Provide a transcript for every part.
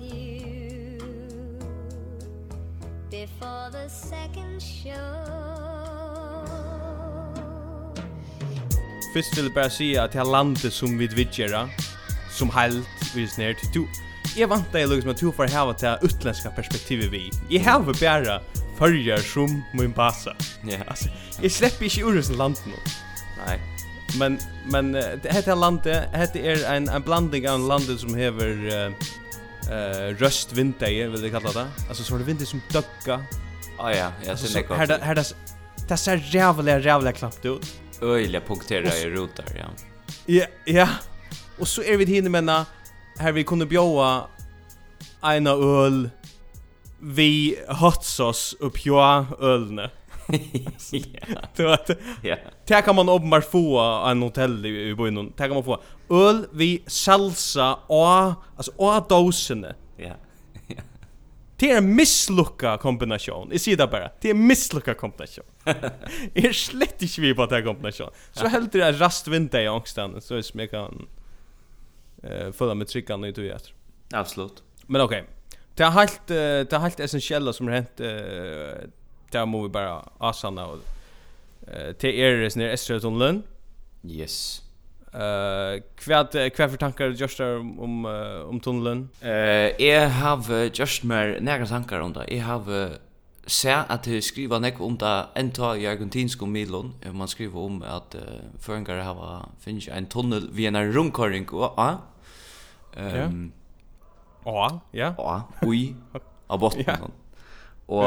with you before the second show Fyrst vil jeg bare si at det landet som vi vidgjera, som heilt vi snert. Du, jeg vant deg liksom at du får hava til utländska perspektivet vi. Jeg hava bare fyrjar som min basa. Ja. Altså, jeg slipper ikke ur hos land nå. Nei. Men, men, uh, dette landet, dette er en, en blanding av landet som hever... Uh, eh röst vindäge vill det kalla det. Alltså så är det vindäge som ducka. Ah ja, jag ser det. Här här det det ser jävla jävla knappt ut. Öjliga punkterar i rotar, ja. Ja, ja. Och så är vi hinner menna här vi kunde bjóa ena öl vi hot sauce upp jag ölne. Ja. Det kan man uppmärksamma en hotell i byn. Det kan man få öl vi salsa och alltså och dosene. Ja. Det är en misslucka kombination. Jag säger det bara. Det är en misslucka kombination. Jag är slett inte vid på den här kombinationen. Så helt det är rastvinta i ångsten. Så är det kan uh, följa med tryckande i tog efter. Absolut. Men okej. Okay. Det är helt, det är helt essentiella som har hänt. Uh, det här må vi bara asanna. Och, uh, det är det som är Yes. Eh, kvat kvat för tankar just om om tunneln. Eh, jag har just mer några tankar om det. Jag har se att det skriva nek om det en tag i argentinsk om Milon. Man skriver om att uh, förengar har finns en tunnel vid en rundkörning. Ja. Ehm. Ja. Ja. Ja. Ui. Av botten. Och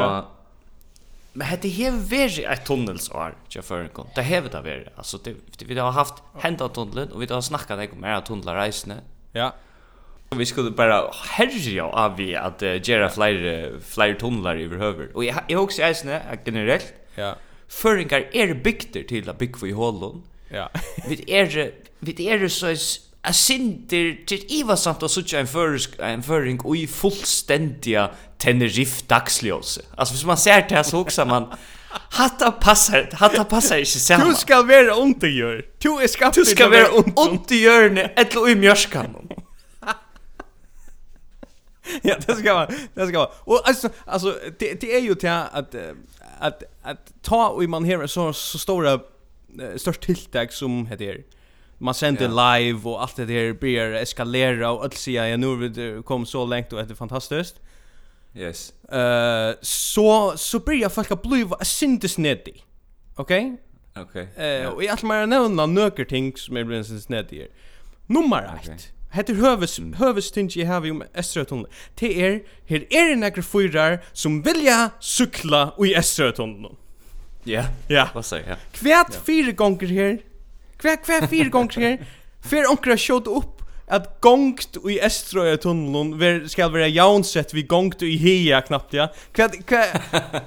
Men hade här veri ett tunnelsår jag för kom. Det har det varit. Alltså det, vi har haft hända tunneln och vi har snackat om mer tunnlar reisne. Ja. Och vi skulle bara herja av vi att uh, göra fler fler tunnlar överhuvud. Och jag jag också reisne generellt. Ja. Föringar är bygder till att bygga i hållon. Ja. vi är vi är så Jeg synder til Iva samt å suttje en, førsk, en føring og i fullstendiga Tenerife dagsljóse. Altså, hvis man ser det her, så også man, hatta passar, hatta passar ikke saman. Du skal være undergjør. Du er skapt Du skal være undergjørne, etlo i mjørskannon. ja, det ska man. Det ska man. Och alltså alltså det det är ju till att att att ta och man här så så stora störst tilltag som heter man sänder yeah. live och allt det där blir eskalera och allt säga jag nu kom så långt och det är fantastiskt. Yes. Eh uh, så så börjar folk att bli a synthesnetti. Okej? Okay? Okej. Okay. Eh uh, yeah. och jag menar nämna några ting som är blir synthesnetti. Nummer 1. Okay. Hetta hövus hövustingi eg havi um Estratunnel. Te er her er nakra fyrar sum vilja sykla í Estratunnel. Ja. Ja. Vad säger jag? Kvärt fyra gånger här Hva, hva fire gonger her? Fer onkra skjått upp at gongt i Estratunnelen ver skal vera jaunsett vi gongt i Hia knappt ja. Kva kva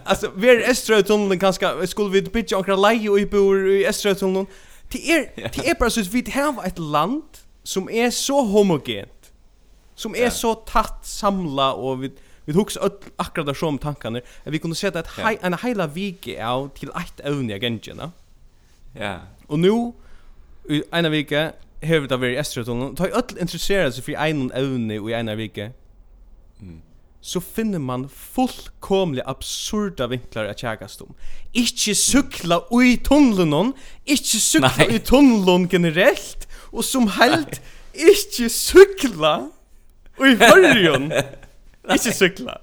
alltså ver Estratunnelen tunneln kanske skulle vi bitch onkra leio i bor i Estratunnelen, tunneln. Det er det er bara så vi har ett land som er så homogent. Som er så tätt samla og vi vi hugsa öll akkurat där som tankarna att vi kunde sätta ett en heila vike av til eitt evne i Ja. Og nu i ena vike hevur ta verið Estratunnel. Ta öll interessera seg fyrir einum evni og i ena vike. Mm. Så finner man fullkomlig absurda vinklar at kjækast om. Ikkje sykla ui tunnelen, ikkje sykla Nei. ui tunnelen generelt, og som helt ikkje sykla ui hørjon. Ikkje sykla.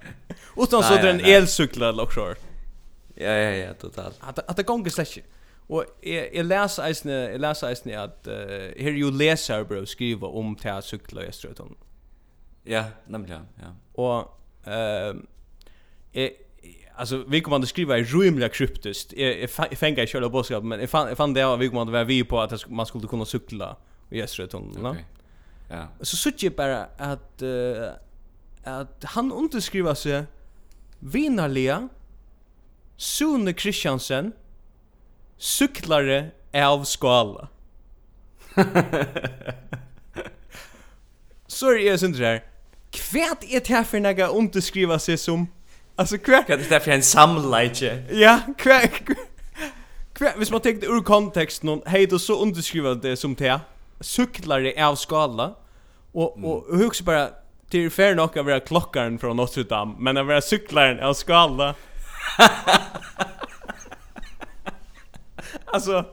Utan så det er en elsykla eller Ja, ja, ja, totalt. At, at det gonger slett ikke. Og jeg, jeg leser eisne, jeg leser eisne att uh, här ju leser bro skriva om til at sykla i Estrøyton. Ja, nämligen, ja. Och ehm eh alltså vi kommer att skriva i rymliga kryptiskt. Jag fänger jag själva boskap men jag fann jag fann det att vi kommer att vara vi på att man skulle kunna cykla i Östergötland, va? Okay. Ja. Så såg jag bara att uh, att han underskriver sig Vinarlia Sune Kristiansen cyklare av skala. Så är det synd där. Kvärt är det här för några underskriva sig som Alltså kvärt det där för en samlage. Ja, kvärt. Kvärt, hvis man tänkte ur kontext någon hej då så underskriva det som te. Cyklare av skala. Och och hugsa bara det är fair nog att vara klockaren från Notre Dame, men att vara cyklaren av skala. alltså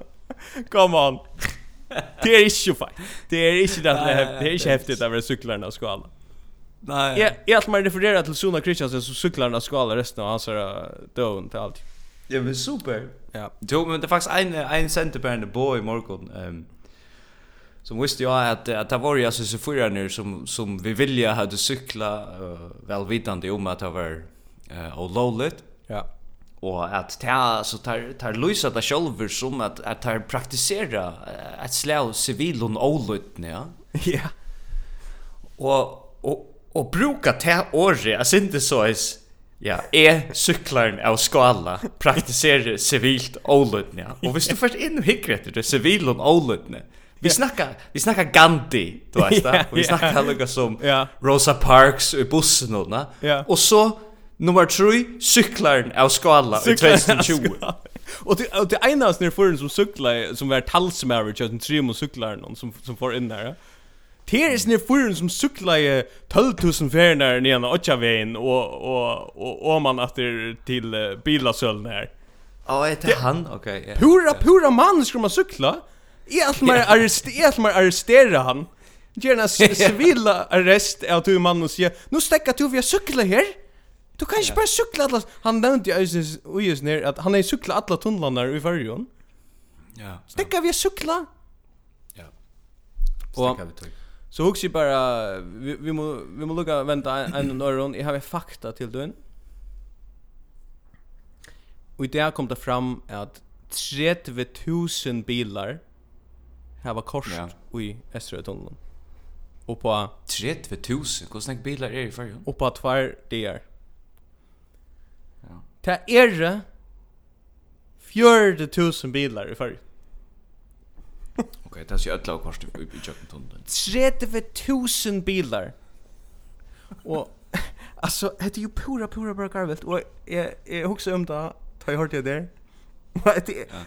come on. Det är inte fight. Det är inte det det är inte häftigt över cyklarna och skala. Nej. Jag jag att man refererar till Sona Christiansen så cyklarna och skala resten av hans dön till allt. Ja, men super. Ja. Jo, men det är faktiskt en en centerbärande boy i morgon. Ehm som visste jag att att det var ju alltså så fyra nu som som vi vilja att cykla uh, välvitande om att det var uh, och lowlit. Ja og att ta så tar tar Luisa ta själver som att att tar praktisera ett slå civil och olutne ja. Ja. Och och och bruka ta orre, alltså inte så is Ja, är cyklaren av skala praktiserer civilt olutne. Ja. Och hvis du først in og hikker etter det civil och olutne. Vi snackar vi snackar Gandhi, du vet det. Vi snackar lukka som Rosa Parks i bussen och, och så Nummer 3, cyklaren av skala i 2020. Och det och det ena av snär förrän som cyklar som var talsmaver just en trim och cyklar någon som som får in där. Det är snär förrän som cyklar i 12000 färnar ner och vägen och och och om man efter till bilasöln här. Ja, är det han? Okej. Okay, Pura pura man ska man cykla. Är att man arrestera, att man arrestera han. Gärna civila arrest av du man och säga, "Nu stäcker du vi cykla här." Du kan ikke bare sykla alla... Han nevnte jo Øysnes Ujes nir at han er sykla alla tunnlanar i fyrrjon. Ja. Stekka vi a sykla? Ja. Stekka vi tog. Så hugsi bara, vi, vi, må, vi må lukka venta en og nøron. Jeg har fakta til døgn. Og i det kom det fram at 30.000 bilar hava korst ja. i Estrøytunnelen. Och på... 30.000? Hvordan bilar är i fyrrjon? Och på tvær dier. Det er 40.000 bilar i färg. Okej, det är ju ett lag kvarst i Jökkentunneln. 30.000 bilar. Och alltså, det är ju pura, pura, pura garvet. Och jag, jag också om det, tar jag hört det där.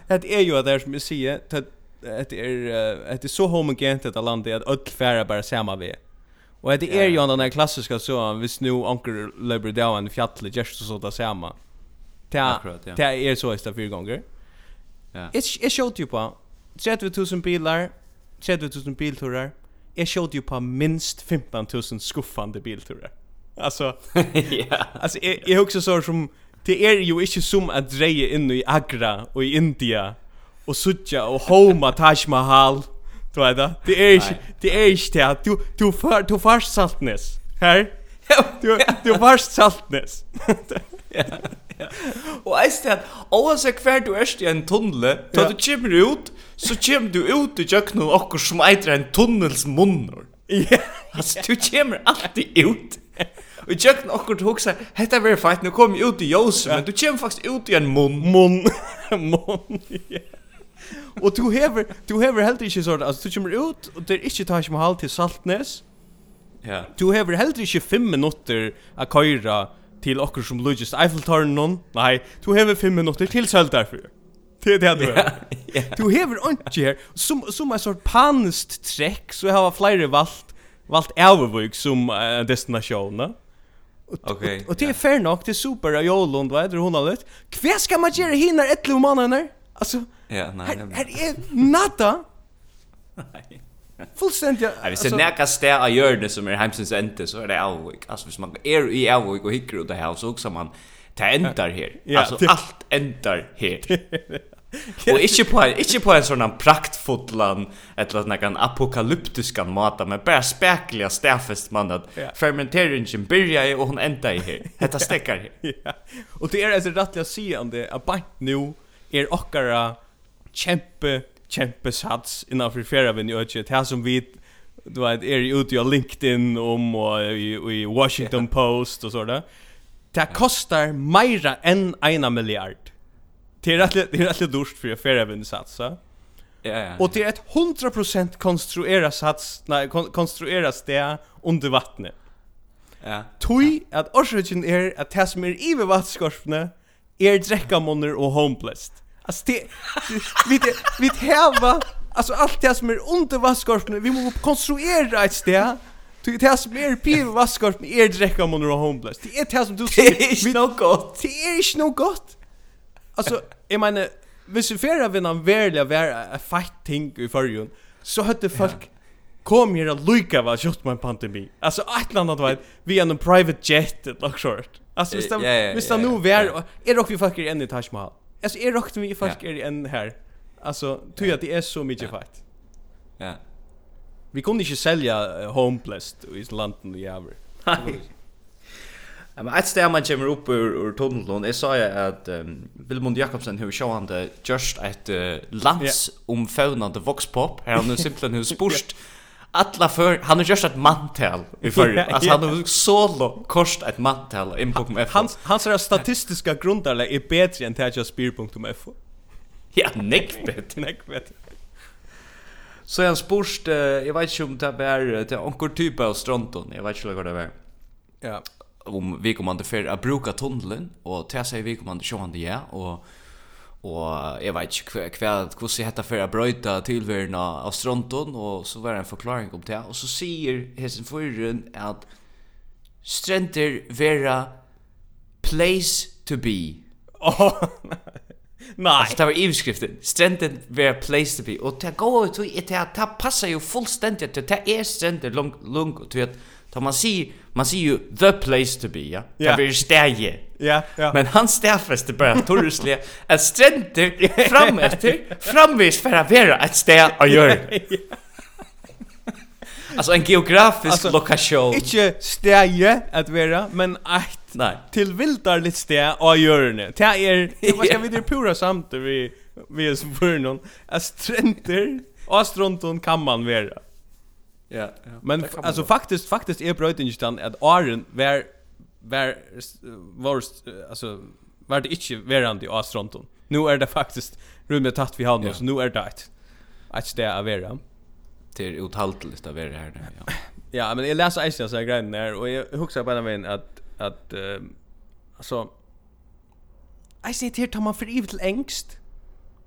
Det är ju det som jag säger, det är, det är så homogent detta landet att öll färre bara samma vi. Och det är ju den där klassiska så, hvis nu anker löper det av en fjall, det är så det samma. Mm Det det är så istället fyra gånger. Ja. Är är showed ju på 30000 bilar, 30000 bilturer. Är showed ju på minst 15000 skuffande bilturer. Alltså ja. Alltså jag, jag också så som det är ju inte som att dreja in i Agra och i India och sucha och homa Taj Mahal. Du vet det? Det är inte det är inte det. Du du för du först saltnes. Här? Du du först saltnes. Ja. Og eist det at, oavsett hver du erst i en tunnel, da du kommer ut, så kommer du ut i kjøkkenen okkur som eitre en tunnels tunnelsmunnor. Ja. Altså, du kommer alltid ut. Og kjøkken okkur du hoksa, hetta verður fætt, nu kom ut i jós, men du kommer faktisk ut i en munn. Munn. munn, ja. Og du hever, du hever heldur ikkje sånn, altså, du kommer ut, og det er ikkje tar som halv til Saltnes. Ja. Du hever heldur ikkje fem minutter a køyra, til okkur som lugist Eiffeltårnen. Nei, du hever 5 minutter til søltar for. Det er det du hever. Du hever ikke her. Som, som en sort panist trekk, så har flere valgt, valgt Elvevøk som uh, destinasjon, ne? Okay, og og, det er fair nok, det er super av Jolund, hva er det hun har litt? Hva skal man gjøre hinner etter om mannen her? Altså, ja, nei, her, her er nada. Nei. Fullständigt. Ja, vi ser näka stä av hjörnet som är hemsens ente så är det Alvik. Alltså hvis man är i Alvik och hickar ut det här så också man det ändar här. Ja, alltså det... allt ändar här. och inte på inte på en sån praktfotlan eller någon kan apokalyptiskan mata men bara spekliga stäfest man att ja. fermenteringen börjar och hon ändar här. Detta stäcker här. ja. Och det är alltså rättliga seende att bant nu är er okkara kämpe kjempesats innanfor färaven i ökje. Det här som vi du vet er ute på LinkedIn om og i, i Washington Post og sådär. Det kostar meira enn eina milliard. Det er rettelig det är rätt dyrt för satsa. Ja, ja, ja. Och det är ett 100% konstruerat sats, nej, kon konstrueras det under vattnet. Ja. Tui ja. at orsøkjen er at det som er i vattenskorpene er drekkamonner og homeless. Alltså det vi vi häva alltså allt det som är under vaskorpen vi måste konstruera ett ställe Du det som är piv vaskort med er dräcka om och homeless. Det är det som du säger. Det är inte något gott. Det är inte något gott. Alltså, jag menar, hvis vi färra vinna en värliga värra en fight ting i förrjun, så hade folk kom här och lycka vad kött med en pandemi. Alltså, ett annat var vi är en private jet ett lag short. Alltså, visst det nu vär, är det också vi faktiskt en i Taj Mahal. Alltså är rakt mig folk är en här. Alltså tror jag det är så mycket fight. Ja. Vi kunde inte sälja homeless i Island i Aver. Ja, men ett steg man kommer upp ur, ur tunneln jeg sa jo at um, Vilmund Jakobsen har sjående just ett uh, landsomfavnande voxpop här han nu simpelthen har spurt alla för han har just ett mantel i förr. Alltså han har solo kost ett mantel i på F. hans hans statistiska grundarna är bättre än Tatcha Spear.f ja nick bättre nick bättre Så han spurst, uh, jag vet inte om det är til onker typ av stronton, jag vet inte vad det var. Ja. Om vi kommer att för att bruka tunneln och jeg sier vi kommer til å ja, och Og jeg vet ikke hva, hvordan jeg hette for å brøyta tilværende av stronton, og så var det en forklaring om det. Og så sier Hesen forrun at strenter vera place to be. Åh, oh, nei. Altså, det var iveskriften. Strenter vera place to be. Og det går jo til, det, det passer jo fullstendig til, det er strenter lung, lung, til at, man sier, man sier jo the place to be, ja? Yeah. Det blir steget. Ja, ja. Men han stäffeste bara torrsle att stränder fram efter framvis för att vara ett stä och gör. Alltså en geografisk alltså, lokation. Inte stäje att vara, men ett Nej. Till vildar lite stä och gör det. Det är vad ska vi det pura samt vi vi är som för någon. Att stränder och stronton kan man vara. Ja, ja. Men alltså faktiskt faktiskt är bröt inte att Arn var var var alltså var det inte verande i Astronton. Nu är det faktiskt rummet tatt vi har nu så nu är det ett ett ställe att vara. Det är otaltligt att vara här ja. ja, men jag läser isen så här grejen där och jag huxar bara vägen att att uh, alltså Jag ser till att man för evigt ängst.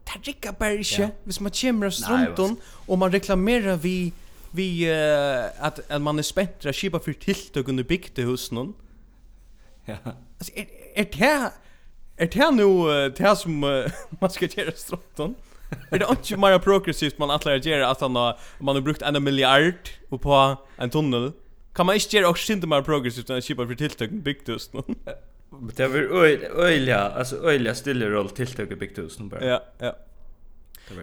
Det rickar bara inte. Ja. Hvis man kommer av strömton och man reklamerar vi vi uh, att, att man är spänt att köpa för tilltök under bygdehusen. Mm Ja. Alltså är är det är det nu det som man ska göra stråtton? Är det inte mer progressivt man att göra att han man har brukt en miljard och på en tunnel? Kan man inte göra också inte mer progressivt än chipa för tilltök byggt just? Men det var öjliga, alltså öjliga stille roll tilltag byggt just nu bara. Ja, ja.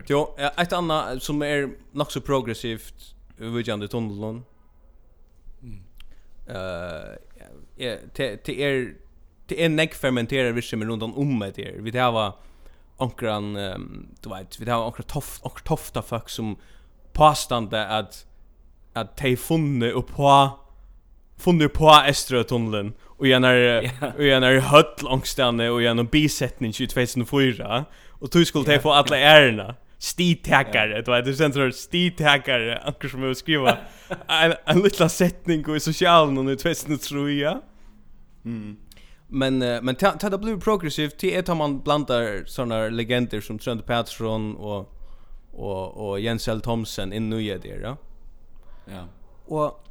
Jo, ett annat som är nog så progressivt övergående tunneln. Mm. Eh till er till en neck fermenterar vi som runt om med det. Vi det har ankran du vet, vi det har ankra toft och tofta fuck som påstande att att de funne upp på funne på Estrøtunnelen och en är och en är höll långstanne och en bisättning 2004 och du skulle ta få alla ärna stitäkare du vet det känns så stitäkare ankar som jag skriva. En en liten setning i socialen och nu tvätten tror jag. Mm. Men men ta ta det blir progressivt. Till ett man blandar såna legender som Trond Patterson och och och Jens L. Thomsen in nya där ja. Ja. Och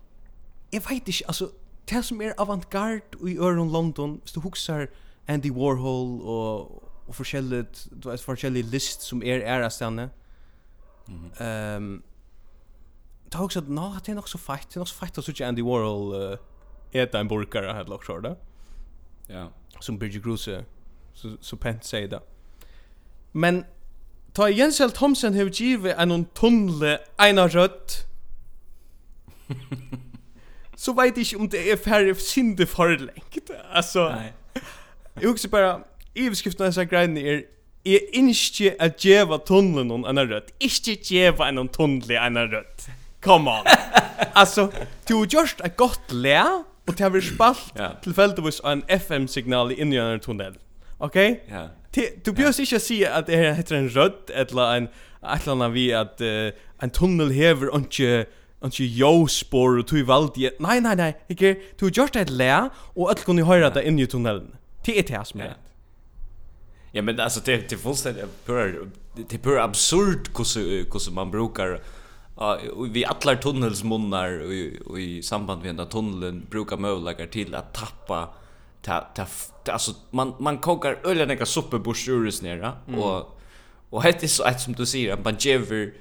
jag vet inte alltså det som är avantgarde i Öron London så huxar Andy Warhol och och forskjelligt du vet forskjellig list som är är stanna. Ehm Det har också att nå att det är nog så fight, det är nog så fight att såg Andy Warhol äta en burkare här lock short Ja. Som Bridget Cruise så så pent säger det. Men ta Jens L. Thomsen har givit en tunnle ena rött. så vet jag inte om det är färre sinde för längt. Alltså, Nej. jag också bara, Iverskriften av disse greiene er Jeg innskje at djeva tunnelen noen enn rødt. Ikke djeva enn tunnelen enn rødt. Come on. altså, du har gjort et godt le, og det har vært spalt yeah. tilfeldigvis av en FM-signal i enn tunnel. Ok? Ja. Yeah. Du bjørs yeah. ikke å si at det heter en rødt, eller en, Ett eller annet vi att uh, en tunnel hever og inte Anki jo spor og tui valdi Nej, nej, nei, ikke Du har gjort ett lä och alle kunne höra det in i tunneln. Det är det som er Ja men alltså det det fullständigt pura det pura absurd hur hur man brukar uh, vi alla tunnelsmunnar och i samband med den tunneln brukar möjligheter till att tappa ta ta alltså man man kokar öl några suppe på nere mm. och och det är så att som du säger man giver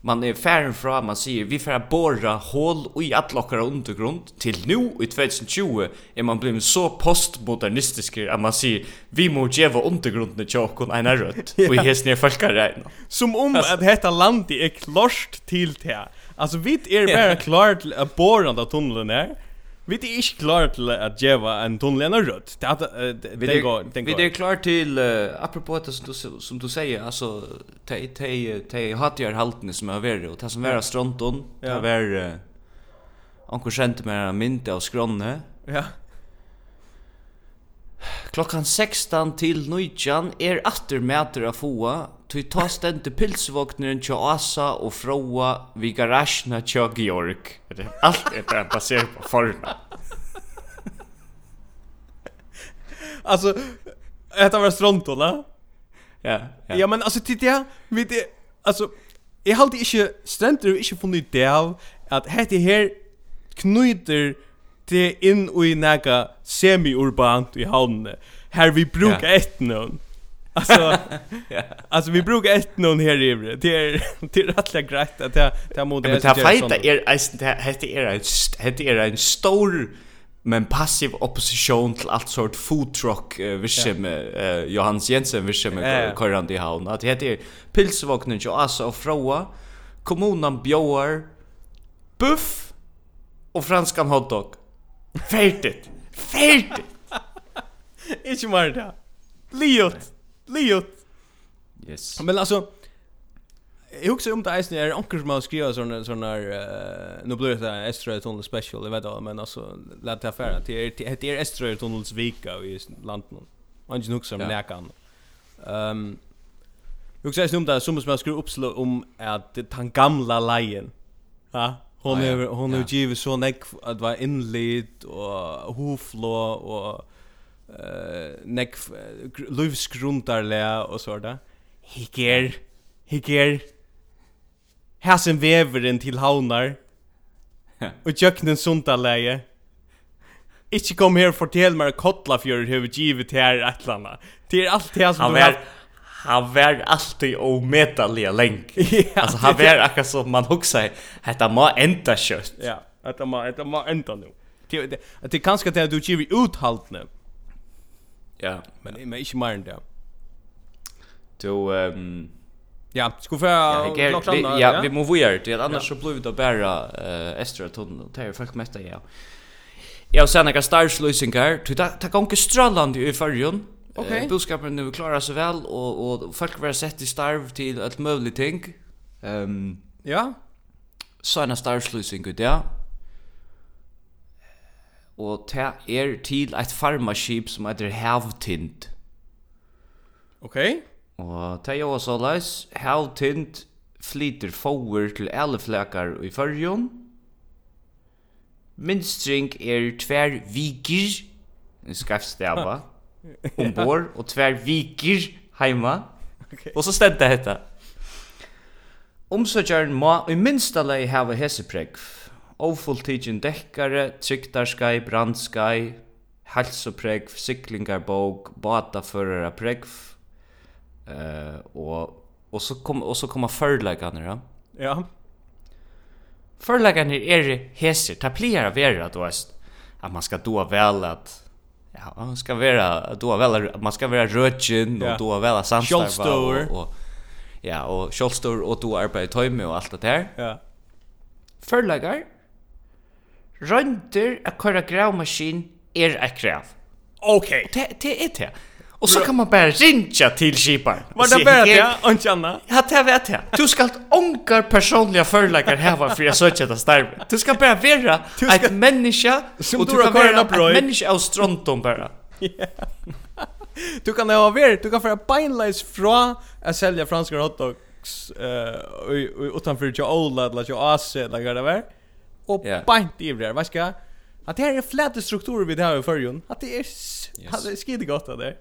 man är färren fra, man säger vi får borra hål i alla lockar undergrund till nu i 2020 är man blivit så postmodernistisk att man säger vi må ge undergrunden till oss en rött och i häst ner folkare. Som om att detta land är klart till det. Alltså vi är bara klart att borra den tunneln här Vi är inte klara till att geva en tunnel en rött. Det går det går. Vi är klara till uh, apropå det som du som du säger alltså te te te hatjar haltne som är värre och det som vara stronton det var Anko sent med en mynd av skronne. Ja. Klokkan 16 til 19 är åter mäter av foa Tui ta stendur pilsvogneren tja Asa og Froa vi garasjna tja Georg. Allt er bara baserat på forna. alltså, detta var strontola. Ja, ja. Ja, men alltså titta, vi det, alltså, jag har alltid inte strendur, inte funnit det av att hette här knyter det inn i näga semi-urbant i havnen. Här vi brukar ja. ett någon. Alltså alltså vi brukar ett någon här i det är det är rätt grejt att det det mode Men ta fighta är det hette är en hette är en stor men passiv opposition till allt sort food truck uh, vischem uh, Johannes Jensen vischem uh, körande i havn. Att det är pilsvagnen och alltså och Froa, kommunen bjöar buff och franskan hotdog. Färdigt. Färdigt. Ikke mer det. Liot. Liot. Yes. Men alltså Jag huxar om det är snarare onkel som har skrivit såna såna uh, nu blir det extra tunnel special jag vet inte men alltså låt det affära till det är extra tunnels vecka i landet. Man just huxar om läkan. Ehm Jag Huxar om det som som jag skrev uppslag om att han gamla lejen. Ja. Hon är hon är ju så näck att vara inlit och hoflå och eh neck livsgrundarle och så där. Hicker. Hicker. Hasen til Havnar. haunar. Och jöknen sundarläge. Ikke kom her og fortell meg Kotlafjør hefur givet her et eller annet. Det er alt det som du har... Han var alltid omedelige lenk. ja, alltså, han var akkurat som man huxar, detta må enda kjøtt. Ja, hetta må, hetta må enda nu. Det, det, det, er kanskje det du giver uthaltene. Ja, men ja. men ikke mer enn det. Du ehm Ja, skulle få ja, ja, vi måste göra det annars ja. så blir det bara eh Estra tunnel. Det är folk mätta ja. Jag har sen några starslösingar. du, det går inte strålande i förrjun. Okay. Eh, budskapen nu klarar sig väl och och folk var sett i starv till allt möjligt ting. Ehm um, ja. Såna ut, ja og det er til et farmaskip som heter Havtind. Ok. Og det er jo så leis, Havtind flyter forward til alle flekar i fyrjon. Minstring er tver viker, en skrefstava, ombord, og tver viker heima. Okay. Og så stedde det hette. Omsøkjaren må i minsta lei hava hesepregg, Ofulltidgen dekkare, trygdarskai, brandskai, helsopregv, syklingarbog, bataførarapregv, uh, og, og så, kom, og så kommer førleikene, ja? Ja. Førleikene er heser, ta plier av vera, du veist, at man skal doa vel at ja, man ska vara då väl man ska vara rutchen ja. då väl vel at samstarva och, och ja, och sjølvstor och då arbeid i tøyme och allt det där. Ja. Förlagar rønter at køyra gravmaskin er et krav. Ok. Det, det er det. Og så kan man bare rinja til skiparen. Var det bare det, og ikke annet? Ja, det vet jeg. Du skal ångar personliga förlagar heva för jag söker det starve. Du skal bare vera et menneske, og du kan være et menneske av strontum bara. Du kan ha vært, du kan få beinleis fra å selja franska hotdogs uh, utanför till Ola eller till Ase, eller vad det var och yeah. bant i det. Vad ska? Att det här är fläta strukturer vi det här i förrjun. Att det är hade skide gott där.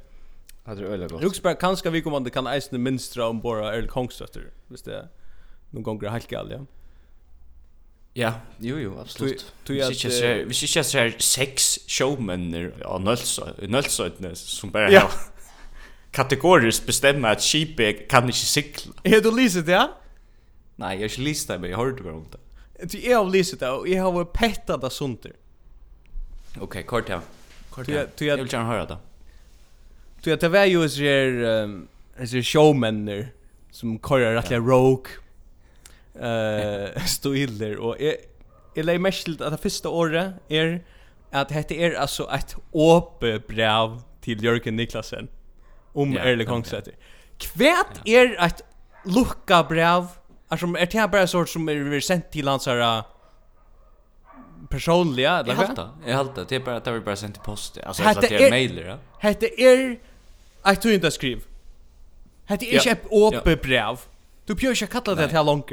Hade det öliga gott. Ruxberg kanske vi kommer kan isen minstra om bara Earl Kongstötter. Visst det. Någon gång det helt galt, ja. Ja, jo jo, absolutt. Vi ser ikke her seks showmenner av Nølsøytene som bare ja. kategorisk bestemmer at skipet kan ikke cykla. Är du lyset det, ja? Nei, jeg har ikke lyst det, men jeg har hørt det bare om det. Du är av lyset då. Jag har pettat det sunter. Okej, okay, kort här. Kort här. Du jag vill gärna höra det. Du att det var ju så här showmänner som korrar rättliga rogue eh stoiler och är är lä mest att det första året är att hette är alltså ett öppet brev till Jörgen Niklasen om ja, Erle Kongsæter. Kvært er ett lukka brev Alltså är det här bara sort som är sent till hans här personliga eller vad? Jag har det. Det är bara att det är bara sent till post. Alltså att det är mailer, ja. Hette er att du inte skriv. Hette är inte öppet brev. Du pjörs jag kalla det här långt.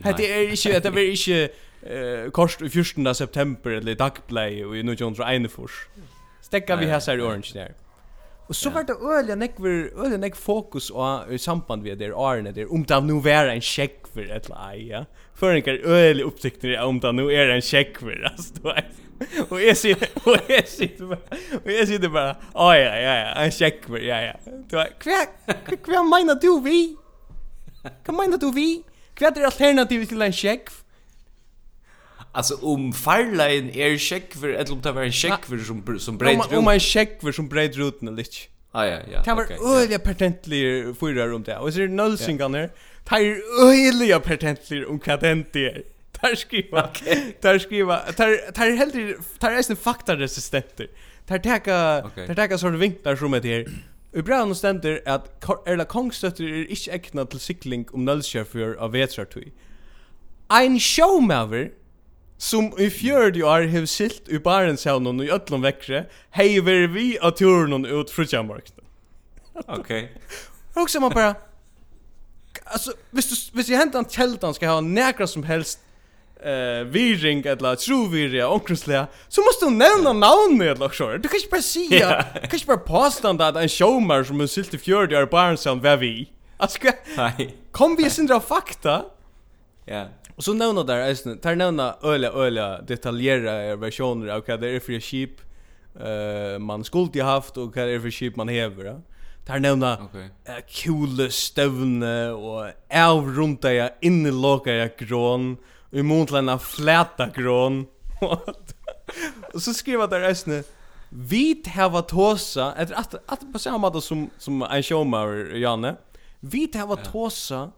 Hette är inte att det är inte eh kost i 14 september eller dagblei och i 1941. Stäcka vi här så är orange där. Och så ja. var det öliga nekver öliga nek fokus och i samband med det Arne där om det nu var en check för ett lie ja. För en kan öliga upptäckter om det nu är en check för alltså. Och jag ser och jag ser och jag ser det bara ja ja ja en check för ja ja. Du kvar kvar menar du vi? Kan menar du vi? Kvar det alternativet till en check? Alltså om farlein er checkver eller om det var en checkver som som bred runt. Om en checkver som bred runt eller lich. Ah ja, ja. Det var öliga patentliga fyra runt där. Och så är det nullsingarna. Det är öliga patentliga om kadent är. Där skriva. Där skriva. Där där helt där är en fakta resistenter. Där täcka där täcka sort av vinklar som det här. Vi brann och ständer att Erla Kongstötter är inte ägna till cykling om nullskärfjör av vetrartøy. Ein showmaver som i fjörde år hev silt i Barentshavnen i öllum veckre hever vi av turen ut frutjammarknaden. Okej. Okay. Och så man bara alltså visst visst jag hämtar en kältan ska ha näkra som helst eh viring eller trovirja onkrusliga så måste du nämna namn eller så. Du kan inte bara säga, du kan inte bara påstå att en showmer som är silt i fjörde år i Barentshavn var vi. Alltså, kom vi sindra fakta? Ja. Och så nämna där är tar nämna öliga öliga detaljerade versioner av vad det är för skip eh man skulle haft och vad det är för skip man hever, Ja? Tar nämna okay. uh, kule stövne och avrunda ja in ja loka jag grån i motlena fläta grån. och så skriva där resten Vi hava tosa, etter at, at på samme måte som, som en showmauer, Janne, vi hava tosa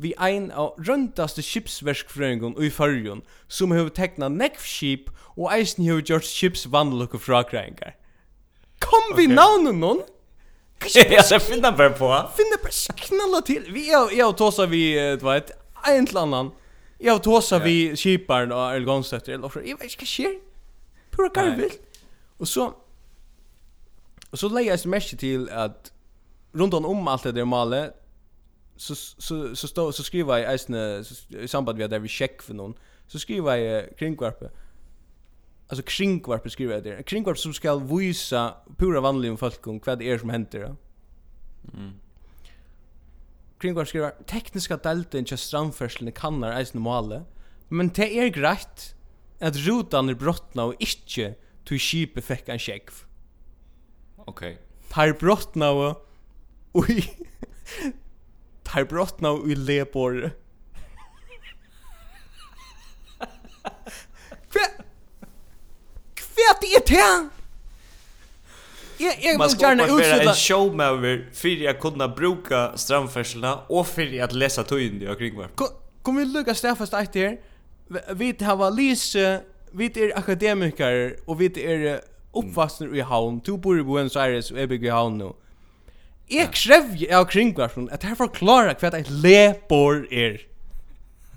vi ein av røndaste skipsverskfrøyngun i fyrjun, som hefur tekna nekv skip og eisen hefur gjort skips vannlukku frakræingar. Kom vi okay. navnen noen? Ja, det finner bare på. Finner bare knalla til. Vi er jo tåsa vi, du vet, en til annan. Jeg har tåsa vi skiparen og Erl Gonstetter, eller så, jeg vet ikke hva skjer. Pura garvill. Og så, og så leger jeg smerke til at rundt om alt det der malet, så så så stå så skriver jag eisne i samband med där vi check för någon så skriver jag kringvarpe. Alltså kringvarpe skriver jag där kringvarpe som ska visa pura vanliga folk om vad det är som händer ja? mm. Kringvarpe skriver tekniska delten till strandfärseln kannar eisne måle men det är grejt att rutan är brottna och inte till skipet fick en check okej okay. tar brottna och oj tar brottna och i lepor. Kvärt är det? Jeg, Jag jag vill gärna utsätta en show med över för jag kunde bruka strandfärslarna och för att läsa tyn i kring var. Kom vi lucka Stefans där här. Vi har Lise, vi er akademiker og vi er uppvaxna i Havn. Du bor i Buenos Aires og jeg bygger i Havn nu. Jeg krevje av kringvarsen at jeg forklarer hva et lepor er.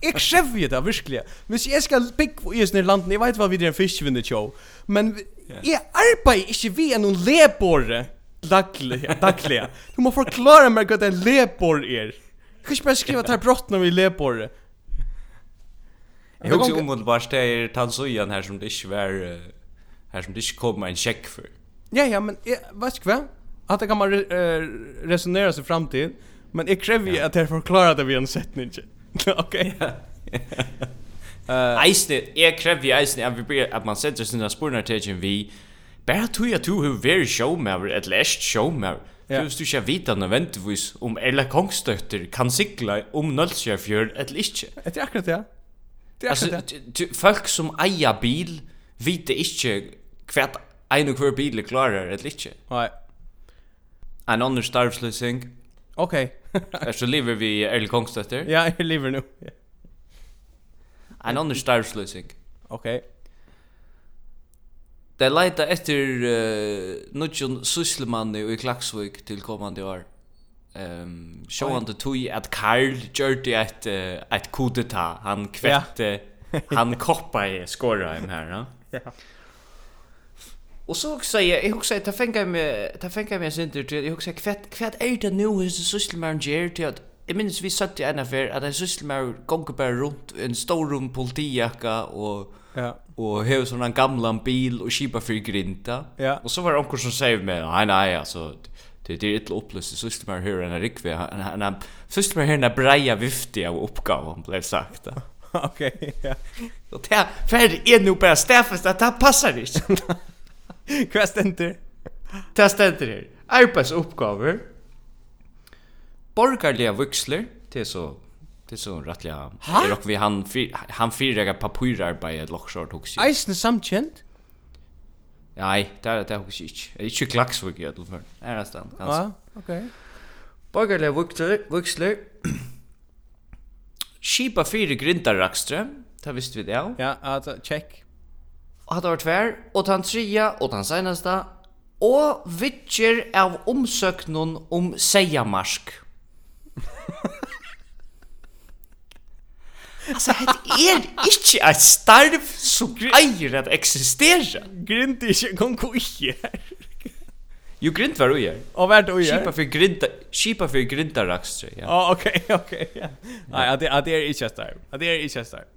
Jeg krevje det, virkelig. Hvis jeg skal bygge i sånne landen, jeg vet hva vi er en fiskvinne fiskvinnertjå, men jeg arbeider ikke vi er noen lepore daglig. Du må forklare meg hva et lepor er. Jeg kan ikke bare skrive at jeg brottner vi lepore. Jeg husker umiddelbart det er Tansuyan her som det ikke var, her som det ikke kom en sjekk for. Ja, ja, men jeg, vet ikke hva? att det kan man re resonera sig fram till men jag kräver ju att jag förklarar det vid en sättning okej Eh Eisne, jeg krever jeg eisne at, vi blir, at man setter sine sporene til vi Bare tog jeg tog hun veri showmauer, et lest showmauer Ja. Hvis du ikke vet nødvendigvis om Erla Kongstøtter kan sikla om Nølsjøfjør eller ikke. Det er akkurat det. Det er akkurat det. Folk som eier bil vet ikke hva en og hver bil klarer eller ikke. Nei. En annen starvsløsning. Okej. Okay. så lever vi Erl Kongstøtter. Ja, jag lever nu. en annen starvsløsning. Okej. Okay. Det leita etter uh, nudjon sysselmanni i Klaksvik til kommande år. Ehm um, sjåande tog at Karl gjørte et, uh, et kudeta. Han kvette, ja. han koppa i skåra her. Ja. ja. Og så också jag jag också ta tänka mig ta tänka mig sen till jag också kvätt kvätt är det nu hur så social manager till att Jag minns vi satt i en affär att en sysselmär gonger bara runt en storrum politijacka och ja. och hev sån en gamla bil och skipa för grinta. Ja. Och så var det onkel som säger mig, nej nej alltså det det är ett upplöst sysselmär här en rikve en en sysselmär här en breja vifte av uppgåvan blev sagt. Okej, ja. Och det här, för är nu bara stäffest att det passar inte. Hva stender? Det stender her. Arbeidsoppgaver. Borgarlige vuxler. Det er så Det er så rättliga. Det rock vi han fyr, han fyra papyrarbeid locksort hooks. Eisen samkjent? Nei, det er det hooks ikke. Det er ikke klaksvik i alle fall. Er det stand, kanskje. Ja, ok. Borgarlige vuxler, vuxler. Skipa fyra grindarrakstre. Det visste vi det, ja. Ja, altså, check. Og hatt var tvær, og tan tria, og tan seinasta, og vittjer av omsøknun om seiamarsk. altså, het er ikkje eit starv som eier at eksistera. Grint ikkje, kom ko her. Jo, grint var ujer. Og vært ujer? Kipa for grinta, kipa for grinta rakstrøy, ja. Oh, okej, okay, okej, ja. Nei, at det er ikkje starv. At det er ikkje starv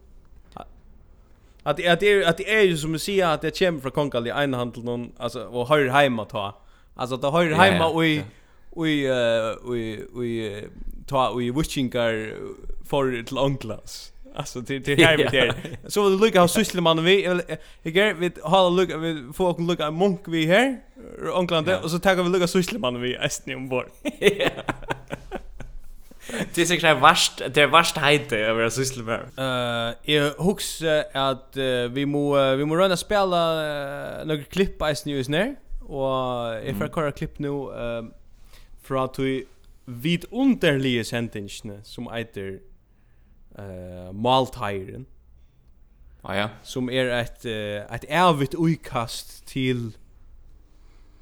att att det att det är ju som att säga att det kommer från Konkali en handel någon alltså och hör hemma ta. Alltså det hör hemma och i och i och i ta och i witchingar för till onklas. Alltså till till här med det. Så vad det lukar hur sysslar man vi jag vi har look vi får också lukar munk vi här onklande och så tar vi lukar sysslar man vi ästni ombord. Det är säkert värst, det är värst hejte över att syssla med. Uh, jag hooks att uh, vi må uh, vi må röna spela uh, några klipp i snus nu och jag får köra klipp nu uh, för att vi vid underliga sentingen som heter eh uh, Maltiren. Ah, ja. Som är ett uh, ett evigt utkast till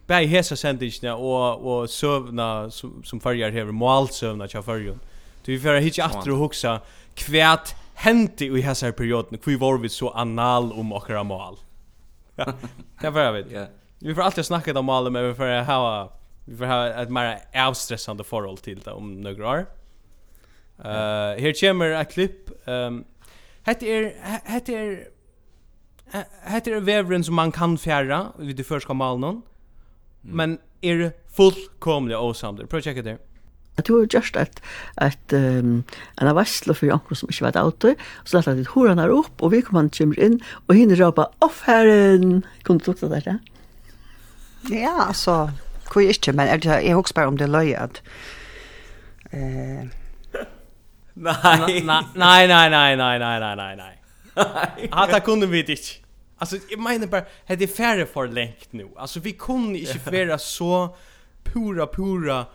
Bæði hesa sendingina og og sövna som som ferjar hevur mál sövna hjá ferjun. vi við fer hitja aftur og hugsa kvært hendi i hesa perioden, kvi var við so anal um okkara mál. Ja. Ta fer við. Ja. Vi fer alltid snakka om mál, men vi fer hava vi fer hava eitt meira avstressande forhold til ta om nøgra år. Eh, her kemur eitt klipp. Ehm hetta er hetta er hetta er vevren som man kan fjæra við det første malen men er fullkomliga osamlig. Prøv å tjekke det. Jeg tror just at, at um, en av vasslo for janker som ikke var ute, så lette jeg horan her opp, og vi kom han kommer inn, og henne råpa, off herren! Kunne du lukta det, ja? Ja, altså, hvor ikke, men er det, jeg husker bare om det løy at... Eh... Nei, nei, nei, nei, nei, nei, nei, nei, nei. Hatta kunne vi ikke. Alltså jag menar bara det är färre för längt nu. Alltså vi kunde inte vara så pura pura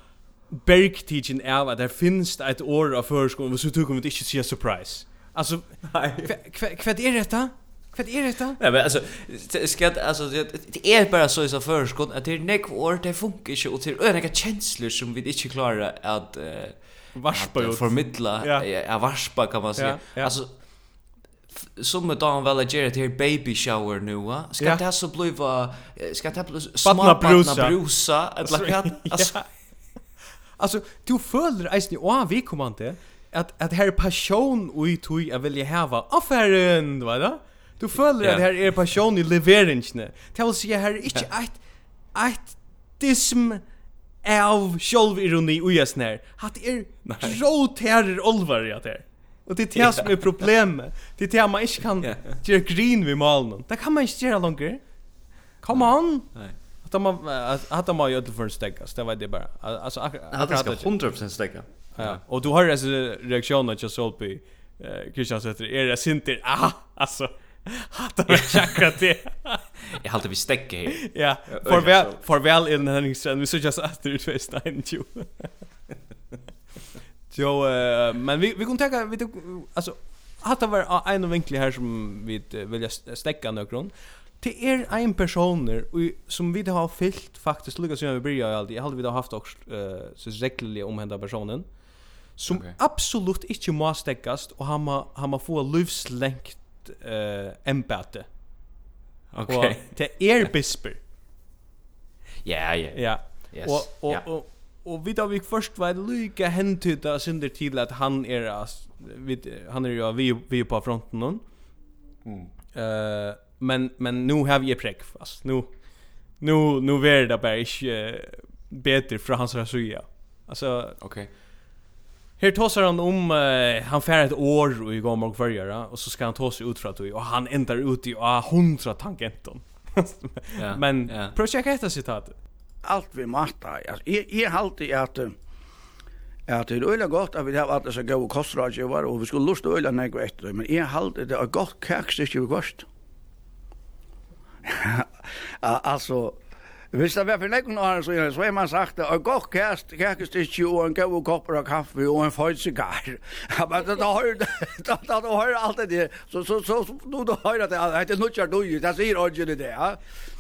bergtigen är att det finns ett år av förskolan och så tog vi inte se surprise. Alltså vad är detta? Vad är detta? Nej men alltså ska alltså det är bara så i så förskolan att det är neck år det funkar inte och till är känslor som vi inte klarar att varspa ut förmedla. Ja, varspa kan man säga. Alltså som då han väl ger det här baby shower nu va ska yeah. det så bli va... ska det bli smart brusa. brusa? Eller kat alltså alltså du följer eisen ju av vi kommande att att här passion och i tog jag vill ju ha affären va då du följer yeah. att här är passion i leveringen det vill säga här är inte ett ett dism av självironi och jag snär att är rotär olvar jag där Och det är det som är problemet. Det är det man inte kan göra green vid malen. Det kan man inte göra längre. Come on! Nej. Att de har att man gör det för en stäckas, det var det bara. Alltså akkurat det. 100% stäcka. Ja. Och du har ju alltså reaktionen att jag såg på Christian Sätter är det synter. Ah, alltså Hatta vi chakra det. Jag hade vi stäcka här. Ja, farväl farväl i den här Vi såg just att det Jo, uh, men vi vi kunde ta vi alltså hatta var en av vinklar här som vi vill stäcka någon. Det är en personer som vi har fyllt faktiskt Lucas vi börjar alltid. Jag hade vi då haft också uh, så säkert om hända personen som okay. absolut inte må stäckas och han må han må få livslängt eh empate. Okej. Okay. Det är bisper. Ja, ja. Ja. Yes. Och och, yeah. och Och vi då vi först var lika hentyta synder till att han är vid han är ju vi vi på fronten någon. Mm. Eh men men nu har vi präck fast nu nu nu är det bara inte uh, bättre för hans rasuja. Alltså okej. Okay. Här tossar han om uh, han fär ett år och i går och förgöra och så ska han ta sig ut för att och han ändrar ut i uh, hundra tangenten. men yeah. projekt heter citatet allt vi matar. Alltså jag jag halte i att att det er øyla godt at vi har att så gode kostrådgivare og vi skulle lusta øyla när etter det, men jeg halte det är gott kaxigt vi kost. altså, Hvis det var for nekken år, så, så er man sagt, og godt kæst, kærkestikki, og en gav kopper av kaffe, og en føjt sigar. Men da hører, da, da, da hører alt det der, så, så, så, så, da hører det, det er nukkjar dui, det sier ordentlig det, ja.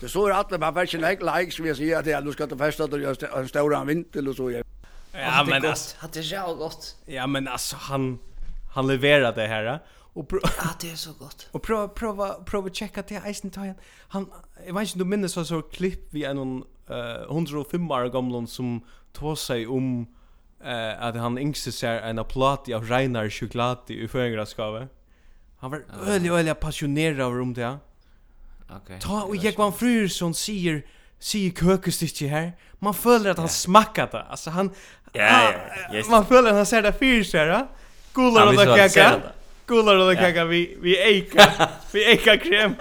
Det så er alt, man får ikke nek leik, som jeg sier, at du skal til festa, du gjør en større vintel, og så, ja. Ja, men, altså, det er så godt. Ja, men, altså, han, han leverer det her, ja och prova det är så gott. Och prova prova prova checka till Eisen Tyen. Han jag vet inte om minns så så klipp vi en någon eh 105 år gammal som tog sig om eh att han yngste ser en aplat av Reinar choklad i förgraskave. Han var öle öle passionerad över om det. Okej. Ta och jag var fru som säger säger kökesticke här. Man följer att han smakar det. Alltså han Ja, ja. Man följer att han ser det fyrskära. Gullar och kaka. Skolar och kaka vi vi eka. Vi eka krem.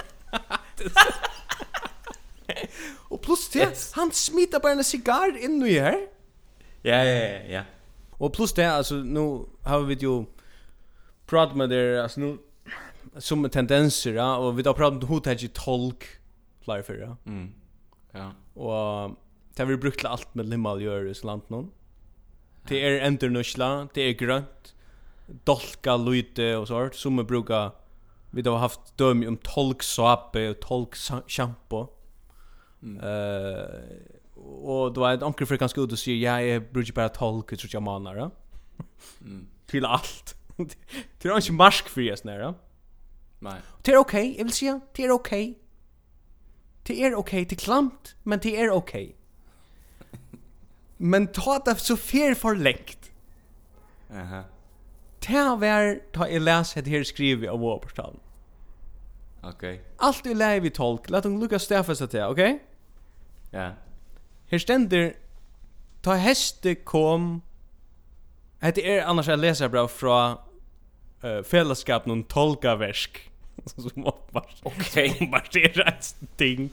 och plus det yes. han smitar bara en cigarr in nu här. Ja ja ja ja. Och plus det alltså nu har vi ju pratat med det alltså nu som tendenser ja och vi har pratat om hur hotellage tolk flyer för ja. Mm. Ja. Och det har vi brukt allt med limmal gör i landet någon. Det är internationella, det är grönt, dolka lite och sånt som man brukar vi har haft döm om tolksåpe och tolkshampoo. Mm. Eh och då är det onkel för ganska ut och säger ja, jag brukar bara tolk så jag manar. Ja? Mm. Till allt. till inte mask för just nära. Nej. Det är okej, jag vill säga, det är okej. Det är okej, det är klamt, men det är okej. Men ta det så fel för längt. Aha. Det var ta jeg les det her skrivet av vårportalen. Ok. Alt er lei vi tolk. Lat hon lukka stafas til, ok? Ja. Her stender ta heste kom Det er annars jeg leser bra fra uh, fellesskap noen tolkaversk som oppvart okay. som oppvart er et ting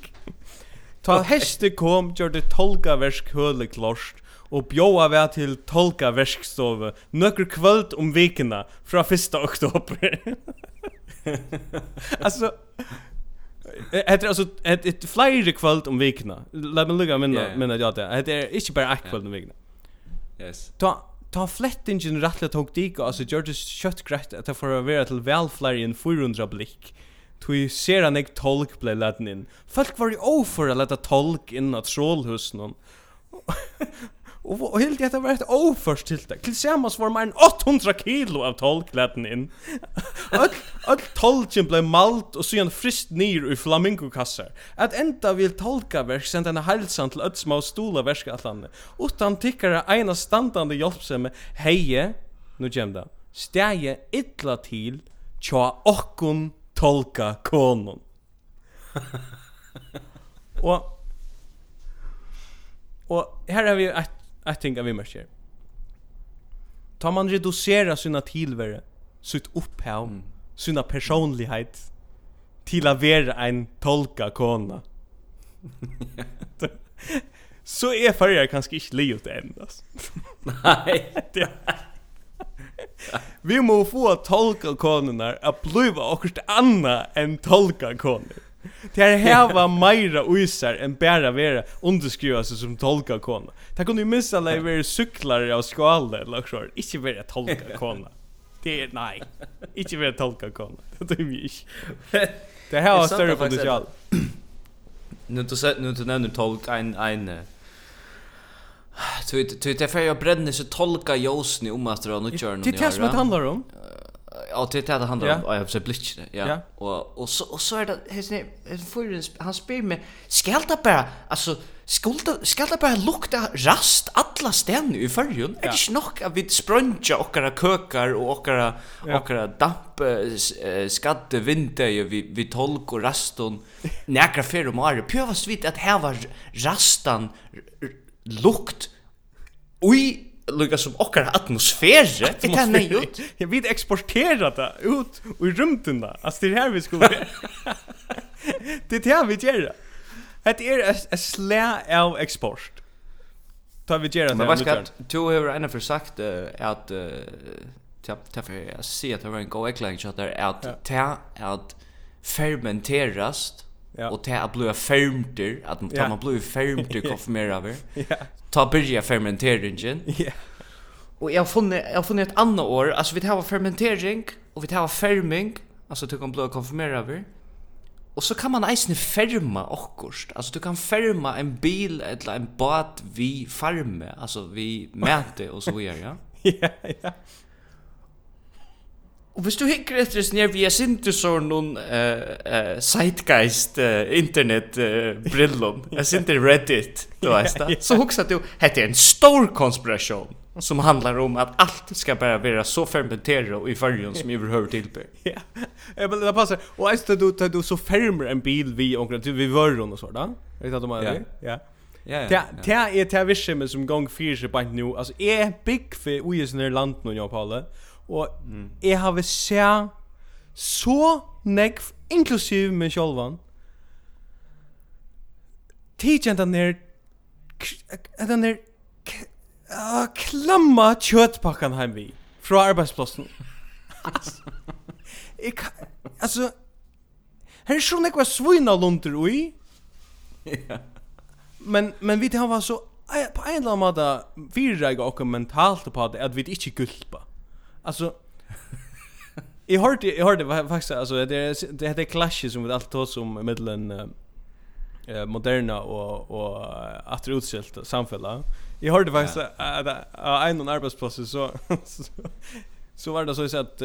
Ta heste kom gjør det tolkaversk høle klorst og bjóa vi til tolka verkstove nøkker kvöld om vikina fra 1. oktober. alltså heter alltså ett ett flyger kvöld om vikina. Låt mig lugga minna ja, minna jag det. Det är inte bara ett kvöld om vikina. Yes. Ta ta flettingen rättligt tog dig alltså Georges kött grett att det får vara till välflyer 400 blick. Tui ser han ek tolk blei laden inn. Folk var jo for å leta tolk inn at trålhusen hon. Og og helt detta var et oförst till det. Tillsammans var enn 800 kilo av tolklätten inn. Og og tolken blev malt og sen frist ner i flamingokassar. At enda vil tolka verk sent en hälsan til ett små stola verk att landa. Utan tickare ena standande hjälpsamme heie nu gemda. Stäje illa til tja okkun tolka konon. og Og her har vi ett ett ting vi märker. Tar man reducera sina tillvärre, sitt upphav, mm. sina personlighet till att vara en tolka kona. så är färger kanske inte livet än. Nej. Vi må få tolka konerna att bliva och anna än tolka konerna. Det här häva Maira uisar än bara vara underskriva sig som tolka kona. Det kunde ju missa alla vara cyklare av skala eller så. Inte vara tolka kona. Det är nej. Inte vara tolka kona. Det är ju Det här har större potential. Nu du sett nu du nämner tolk en en Tu tu det för jag bränner så tolka Josni om att dra nu kör nu. Det är det som det handlar om. Ja, det är det han då. Jag har sett blitch. Ja. Och och så och så är det his name han spyr mig skälta bara alltså skulda skälta bara lukta rast alla sten i förrjun. Är det nog att vi sprunja och kökar och åkara våra damp skatte vinter ju vi vi tolk och raston näkra för om är pövast vid att här var rastan lukt Ui, lukka som okkar atmosfære. Det er nei ut. Jeg vil eksportera det ut i rymden da. Altså det er her vi skulle Det er her vi gjør det. Er et slæ av eksport. Ta vi gjør det. Men hva skal du har ennå for sagt at för jag ser att det var en god äckling så att det är att fermenterast Ja. Och det blir fermter, att man tar man blir fermter konfirmerar vi. Ja. Ta börja fermenteringen. Ja. Och jag har funnit jag har funnit ett annat år, alltså vi har fermentering och vi har ferming, alltså du kan bli konfirmerar vi. Och så kan man eisne ferma okkurst. Alltså du kan ferma en bil eller en båt vi farme, alltså vi mäter och så vidare, ja. Ja, ja. Och visst du hickar efter det när vi är någon eh eh zeitgeist eh, internet eh, brillon. Jag ser Reddit då vet det. Så huxar du hette en stor konspiration som handlar om att allt ska bara vara så fermenterat och i färgen som överhuvud tillbör. Ja. Ja men det passar. Och är du tar du så fermer en bil vi och vi vörron och sådär. Vet du att de är det? Ja. Ja. Ja, ja, ja, ja, som gång fyra sig på nu. Alltså är big för i sån land nu jag Og mm. jeg har vel se så nekv, inklusiv med sjolvan, tidkjent den der, den der, uh, klamma kjøttpakkan heimvi, fra arbeidsplassen. jeg kan, altså, her er så nekva svina lunter ui, men, men vi har var så, på en eller annen måte, virrega okkur mentalt på det, at vi ikke gulpa. Alltså Jag hörde jag hörde faktiskt alltså det är det heter clashes som vi allt tar som mellan eh moderna och och att utskilt samfälla. Jag hörde faktiskt att en någon arbetsplats så så var det så att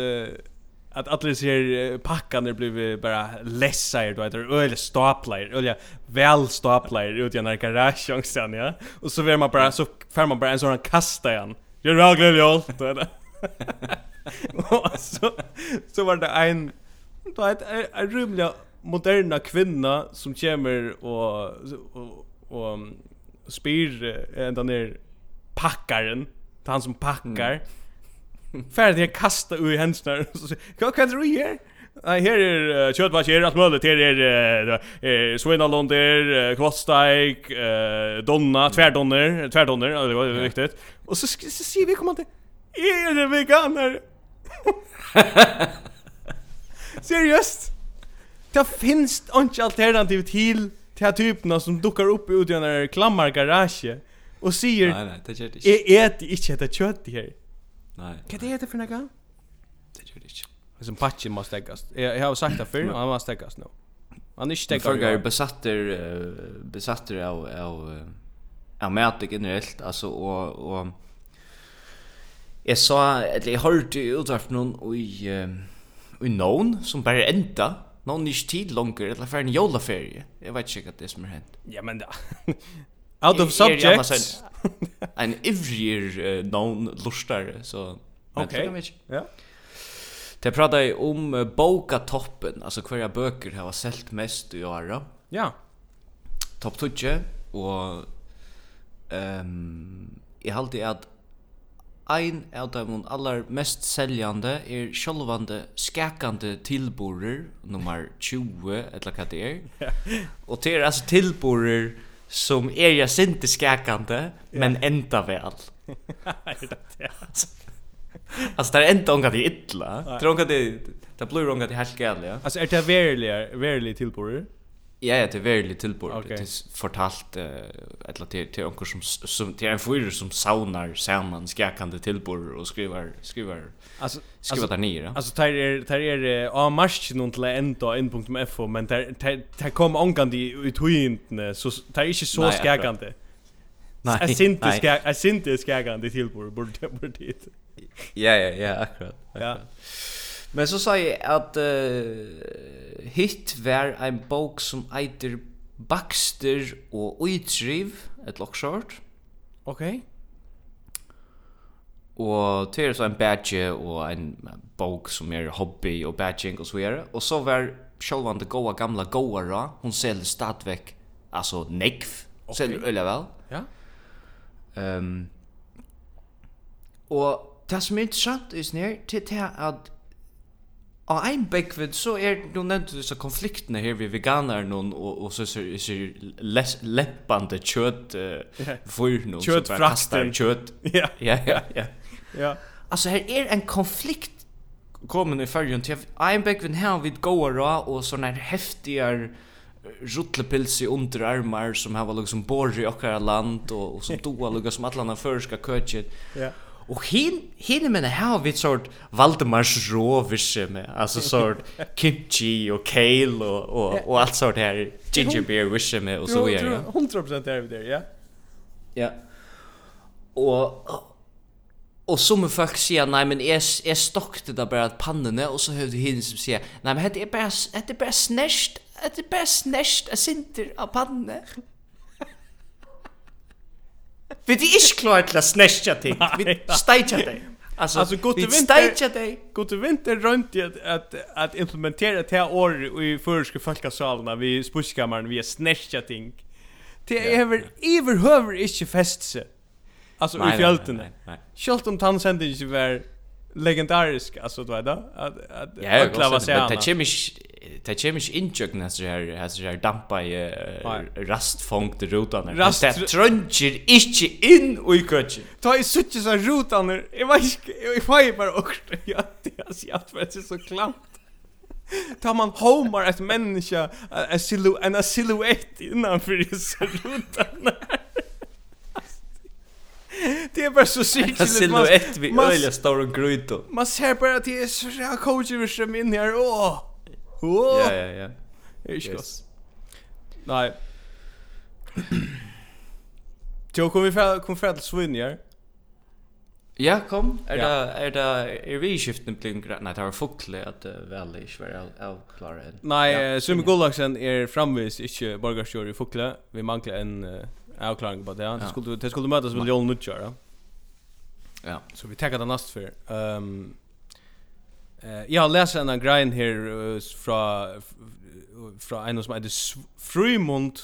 att alla ser packan packarna blev bara lessar då heter öl staplar öl väl staplar ut i en garage sen ja och så vill man bara så får man bara en sån kasta igen. Gör väl glädje allt och så så var det en då ett en rymlig moderna kvinna som kommer och och, och spyr ända ner packaren han som packar mm. färdig att kasta ur händerna så säger kan du göra Nei, her er uh, kjøttvasker, alt mulig. Her er uh, uh, svinalonder, uh, kvotsteik, uh, donna, tverdonner, tverdonner, ja, det var riktig. Og så, så sier vi kommande, Är det veganer? Seriöst? Det finns inte alternativ till till typerna som duckar upp ut i en klammar garage och säger Nej nej, det gör det inte. Jag äter inte detta kött här. Nej. Kan det äta för några? Det gör det inte. som patchen måste läggas. Jag, jag har sagt det förr, han måste läggas nu. Han är inte läggas. Folk är besatter besatter av av av mätet generellt alltså och och Jeg sa, eller jeg hørte i utvarp noen i, uh, i noen som bare enda, noen ikke tid langer, eller for en jolaferie. Jeg vet ikke hva det som er hent. Ja, men da. Out of subjects. En, en ivrier uh, noen lortare, så... Men, Ok, ja. Det pratar ju om uh, bokatoppen, alltså kvarja böcker har sålt mest i år. Ja. Topp 20 og ehm um, i allt det ein av de allar mest seljande er sjálvande skakande tilborer nummer 20 eller hva det er. Og det er altså tilborer som er ja sinte skakande men enda vel. Alltså det ända hon kan det illa. Det är kan det det blir hon kan det helt gärna. Alltså är det verkligen verkligen tillbörare? Ja, ja, det är väldigt tillbord. Okay. Det är fortalt eh eller till till onkel som som till en fyrer som saunar samman skakande tillbord och skriver skriver alltså skriver där nere. Alltså tar är tar är a marsch någon till ända n.f men där där kom angande ut hyrnt så tar inte så skakande. Nej. Jag synte skak jag synte skakande tillbord borde borde. Ja, ja, ja, akkurat. Ja. Men så sa jag att uh, hit var en bok som eiter Baxter og Uitriv, et lockshort. Okej. Okay. Og det er så en badge og en bok som er hobby og badging og så videre. Og så var sjølvan det goa gamla goara, hun selger stadvekk, altså nekv, okay. selger øyla vel. Ja. Um, og det som er interessant i snir, det er at Og ein bekvid så er du nevnte disse konfliktene her vi veganer noen og, og så ser les, leppande kjøtt uh, for noen kjøtt som kastar kjøtt. Ja, ja, ja. ja. ja. Altså her er en konflikt kommen i fyrjun til ein bekvid her vid goa ra og sånne heftigar rutlepils i underarmar som har liksom bor i okkara land og, og som doa lukka som allan av førska køtjet. Ja. Yeah. Och hin hin men här vi sort Valdemars råvisse med alltså sort kimchi och kale och och, och allt sort här ginger beer visse med och så vidare. 100% är vi där, ja. Ja. Og Og som folk sier, nei, men jeg, jeg stokte da bare pannene, og så høvde hinn som sier, nei, men dette er bare, dette er bare snæsht, dette er bare snæsht, jeg sinter av pannene. Vi det är klar til å snäcka ting. Vi stäjer deg. Alltså, alltså gott vi stäjer dig. Gott vinter runt att att att implementera det här år i förska folkasalarna vi spuskammaren vi snäcka ting. Det är över överhöver inte fästse. Alltså i fjälten. Schalt om tansändingen var legendarisk alltså då då att att klara sig. Det är kemisk det kommer ikke inntjøkken hans her, hans her dampa i rastfångte rutene. Rast... Det trønger ikke inn i køkken. Ta i suttje seg rutene, jeg vet ikke, jeg vet bare åkst, ja, det er så jævnt, det er så klamt. Ta man homar ett människa, en silu en silhuett innanför dessa rutan. Det är bara så sjukt. En silhuett vi öliga stora grytor. Man ser bara att det är så här coacher som in här, åh! Ja, ja, ja. Ikke yes. godt. Nei. Jo, kom vi fra, kom fra til Svinjar? Ja, kom. Er ja. det, er det, er vi i skiften blir en Nei, det var fuktelig at uh, vel ikke var avklare. Av Nei, ja. uh, Sumi Gullaksen er framvis ikke borgarstjør i fuktelig. Vi mangler en uh, avklaring på det. Ja. Det skulle, det skulle møtes med Jolun Nutjar, da. Ja. Så vi tenker det nästa för. Um, Eh jag har läst en grein här uh, från från en som heter Frymund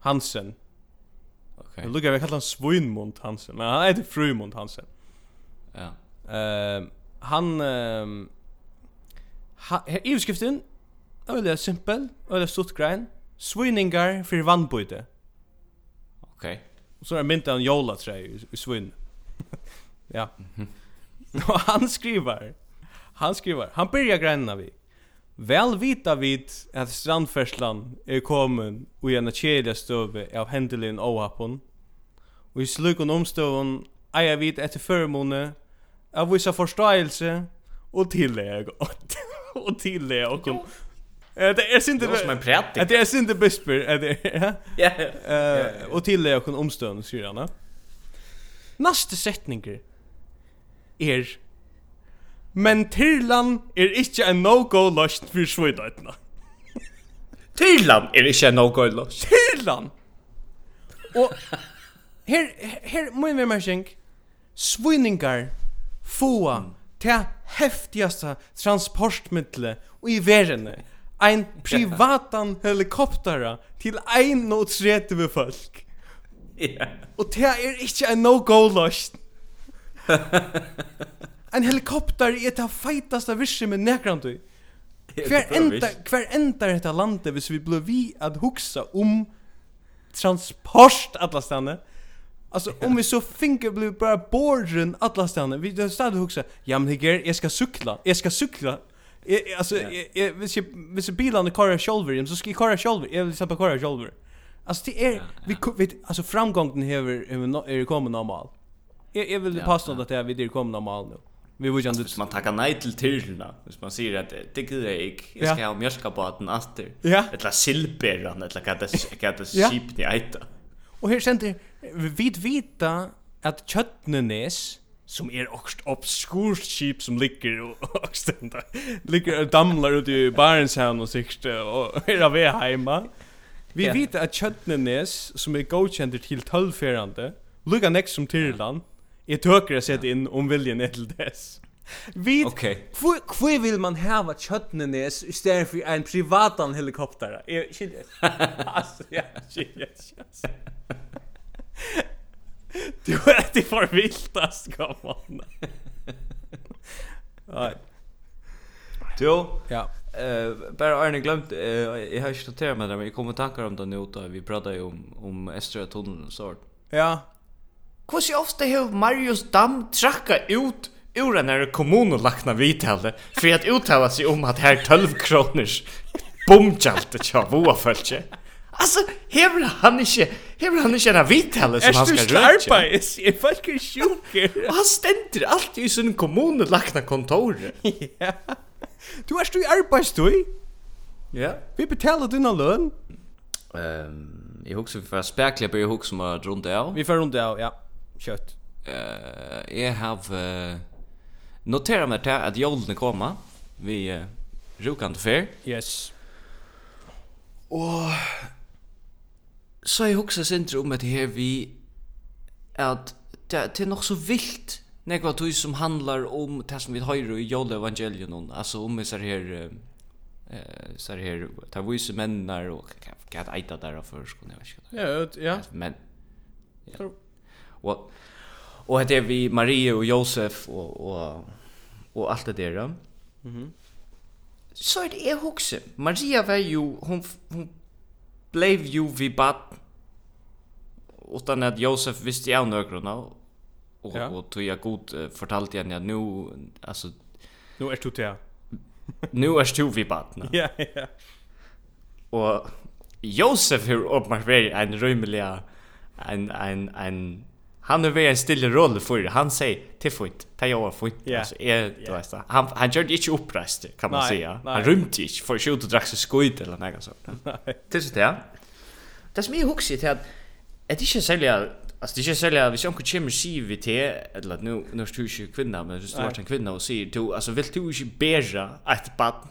Hansen. Okej. Okay. Lukar vi kallar han Svunmund Hansen, men han heter Frymund Hansen. Ja. Ehm uh, han ehm uh, överskriften Öle simpel, öle stort grein. Svinningar för vannbyte. Okej. Okay. Och så är myntet en jola trä i svinn. ja. Och han skriver Han skriver, han börjar gränna vi. Väl vita vid att strandfärslan är kommen och gärna kedja stöve av händelin och happen. Och i slukon omstöven äger vid efter förmåne av vissa förståelse och tillägg och tillägg och kom. Det är inte det som en prätt. Det är inte det Ja. Eh och tillägg och omstöven, säger han. Nästa setning är men Tirland er ikkje en no-go løst for svidatna. Tirland er ikkje en no-go løst. Tirland! Og her, her må vi merking, Svøyningar få til heftigaste transportmiddelet i verene. Ein privatan helikoptera til 31 folk. Ja. Og det er ikkje en no-go-løst. en helikopter är det fetaste virse med näkrant du. Kvar enda kvar enda detta landet hvis vi blir vi att huxa om transport alla stanna. Alltså om vi så finke blir bara borgen alla stanna. Vi det stad huxa. Ja men här jag ska cykla. Jag ska cykla. Jag, alltså jag hvis jag hvis bilarna kör shoulder så ska jag köra shoulder. Jag vill släppa köra själva. Alltså det är vi vi alltså framgången här är kommer normal. Jag jag vill passa att det är vi det kommer normal nu. Vi vill ju inte man tackar nej till tyrna. Hvis man säger att det gick det gick. Jag ska ha mjölka på den åter. Eller silberan eller vad det kan det skipni äta. Och här sent vi vita att köttnenes som är också obskurt skip som ligger och stända. Ligger och damlar ute i Barentshavn och sikt och är av hemma. Vi vita att köttnenes som är godkänd till 12 förande. Lugga näck som Tyrland. Yeah. Jag tycker å sette in om viljen er til dess. Vi Okej. Hvor vill man hava att i stedet for en privatan helikopter? Jag shit. Alltså ja, shit. Du er det for viltast, kom on. Nej. Jo. Ja. Eh bara Arne glömt eh jag har inte noterat med det men jag kommer tankar om det nu då vi pratade ju om om Östra tunneln och sånt. Ja. Hur så ofta har Marius Dam tracka ut ur den här kommunulakna vithalde för att uttala sig om att här 12 kronors bomkjaltet tja voa fölkje. Alltså, hever han ikki, hever han ikki en avitale som han skal rødkje? Er du slarpa, jeg er faktisk sjuker. Og han stender alltid i sin kommunelagna kontoret. Ja. Du er stu i arbeidstøy. Ja. Vi betaler dina løn. Ehm, eg husker vi får spekler, jeg husker vi får rundt av. Vi får rundt av, ja kött. Eh, jag har uh, noterat mig till att jolden kommer. Vi uh, rokar inte fair. Yes. Och så jag huxar syndrom om att här vi att det, det är nog så vilt när vad du som handlar om det som vi har i Jolle evangelion alltså om så här eh så här ta vi som männar och kan kan äta där för skulle jag vet inte. Ja, ja. Men ja och och heter vi Maria och Josef och och och allt det där. Mhm. Mm så er det jeg också. Maria var ju hon hon blev ju vi bad utan att Josef visste jag några och ja. och tog jag god uh, fortalt igen jag nu alltså nu är du til nu er du vi bad. Ja, ja. Och Josef har åpenbart vært en rymliga en en en han är väl en stille roll det. han säger till fot ta jag fot yeah. alltså är yeah. du vet det. han han gjør det ikke oppreist, kan man säga han rymte ikke, for ikke ut og drakk seg skojt eller noe sånt Til så där det som jeg husker til at, att det ikke inte sälja Alltså det är inte sälja, hvis jag inte kommer sier vi te, eller att nu, nu är du inte kvinna, men hvis du är en kvinna och säger, du, alltså vill du inte bära ett barn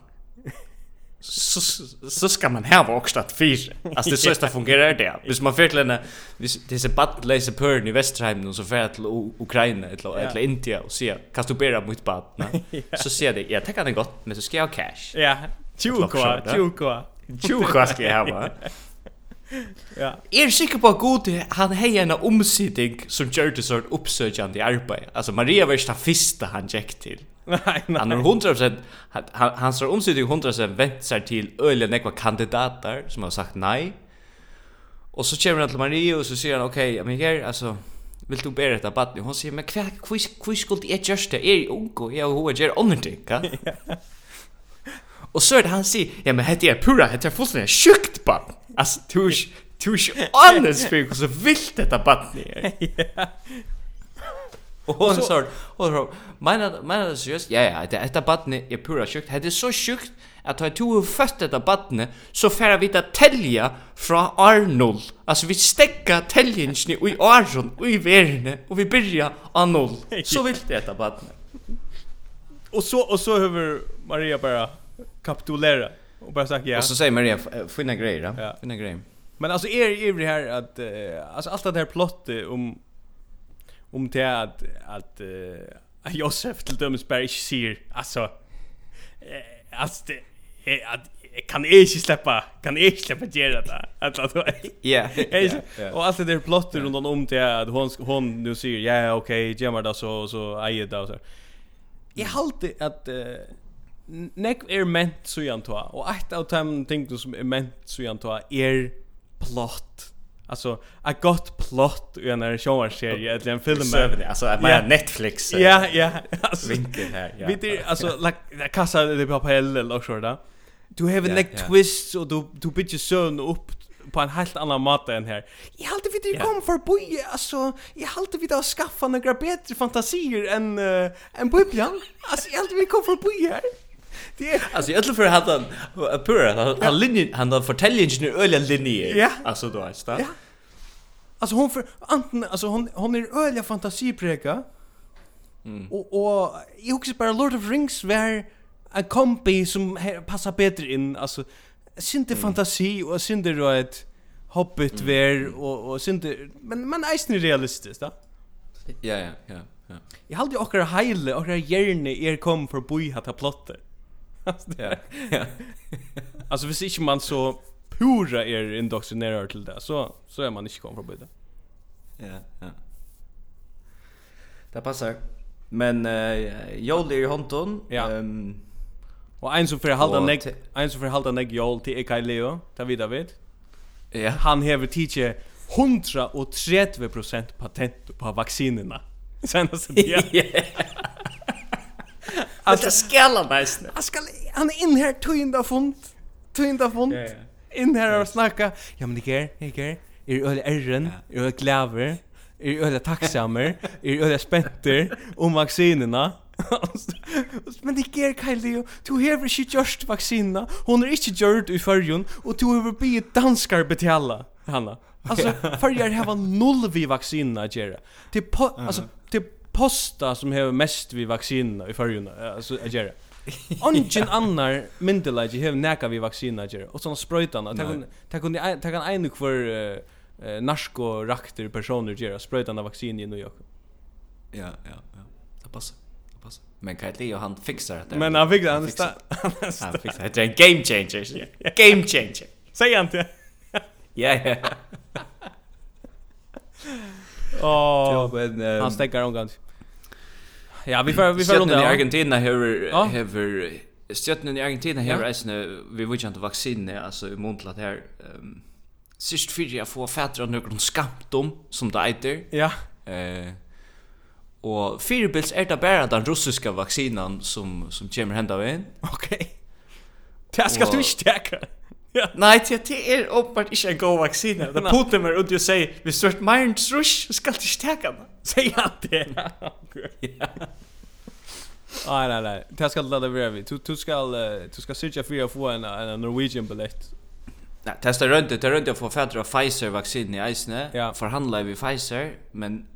så så ska man ha också att fisk. Alltså det så att fungerar det. Hvis man får till en hvis det är bad läser pörn i Västerheim och så får till Ukraina eller eller India och se kan du bära mot bad. Så ser det jag tänker det gott men så ska jag cash. Ja. Tjuka, tjuka. Tjuka ska jag ha. Ja. Er sikker på god han hei en omsiding som gjør det sånn oppsøkjande arbeid. Altså Maria var ikke den første han gikk til. Nej, nej. Han är 100% han han står omsidig 100% vänt sig till öliga nekva kandidater som har sagt nej. Och så kommer han till Marie och så säger han okej, okay, men här alltså vill du bära detta barn? Hon säger men kvar quiz quiz skulle jag just det är unko jag hur jag gör någonting, va? Och så är det han säger, ja men hette är pura, hette är fullständigt sjukt barn. Alltså tusch tusch honest för så vilt detta barn är. Och hon sa och så menar menar det? Ja ja, det detta barnet är pura sjukt. Det är så sjukt att ha två fött detta barnet så för vi att tälja från Arnold. Alltså vi stecka täljen i Arnold, och i Verne och vi börjar Arnold. Så vill det detta barnet. Och så och så över Maria bara kapitulera och bara sagt ja. Och så säger Maria finna grejer, ja. Finna grejer. Men alltså är er, är er det här att uh, alltså allt det här plottet om om det att att uh, Josef till dömes bara inte ser alltså eh, alltså det är att kan jag inte släppa kan jag inte släppa göra det att då ja ja och allt det där plotter runt om till att hon hon nu säger ja okej okay, gemma då så så äger det då så. Jag håller att uh, nek er ment så jag antar och ett av de ting som är ment så jag antar är plott alltså a gott plot i en showserie eller en film. Alltså att man Netflix. Ja ja alltså. Vinkel här ja. Vet du alltså like kassa det på papper eller så där du have a like twist och du du bitch sön upp på en helt annan mat än här. Jag hade vi det kom för boje alltså jag hade vi det skaffa några bättre fantasier än uh, än bubblan. Alltså jag hade vi kom för boje här. Alltså jag tror för att han pura han linjen han fortäljer inte ingen öliga linjer. Ja. Alltså då är det. Ja. Alltså hon för anten alltså hon hon är öliga fantasipreka. Mm. Och och jag också bara Lord of Rings var en kompi som passar bättre in alltså synte mm. fantasi och synte då ett hobbit ver och och synte men men är realistiskt då. Ja ja ja. Ja. Jag hade ju också heile och jag gärna er kom för boy hata plotter ja. ja. alltså hvis ikke man så pura er indoktrinerar til det så så är man inte kommer förbi det. Ja, ja. Det passar. Men uh, Joel är i Honton. Ja. Um, och en som får halda neg en som får halda neg Joel till Ekai Leo, ta vi David. Ja. Han hever tidsje 130% patent på vaccinerna. Sen alltså det. Alltså skalla nice. Jag ska han är in här tynda fond. Tynda fond. Ja, ja. In här och snacka. Ja men det är, det är. Är du öle ärren? Är du gläver? Är du öle tacksammer? Är öle spänter om vaccinerna? men det ger Kylie du hever ikke gjørst vaksina hon er ikke gjørt i fyrjun og du hever bi danskar betala Hanna altså fyrjar heva null vi vaksina gjerra til po uh -huh. altså posta som hever mest vi vaksina i fyrjun altså gjerra Ongen annar myndelagi hef neka vi vaksina ger og sånne sprøytana. Ta kun ta kun ta kan einu kvar uh, narko rakter personer ger sprøytana vaksina i New York. Ja, ja, ja. Det passar. Det passar. Men kan Leo han fixar det. Men han fixar han sta. Han fixar det. är en game changer. Game changer. Säg inte. Ja, ja. Åh, men han stäcker omgångs. Ja, vi får vi får runt i Argentina hur här Stjärnan i Argentina här är snö vi vill inte vaccine alltså i muntlat här ehm sist för jag får fatter av någon skamtom som det heter. Ja. Eh och fyrbils är det bara den ryska vaccinen som som kommer hända in. Okej. Det ska du inte täcka. Ja. Nej, det är uppenbart inte en god vaccin. Det putter mig ut och säger, vi stört mer än ska ska inte täcka den. Säg att det. Nej nej nej. Det ska lada vara vi. Du du ska du ska söka för att få en en Norwegian biljett. Nej, testa runt det, runt att få fatter av Pfizer vaccin i Isne. Ja. Förhandla vi Pfizer, men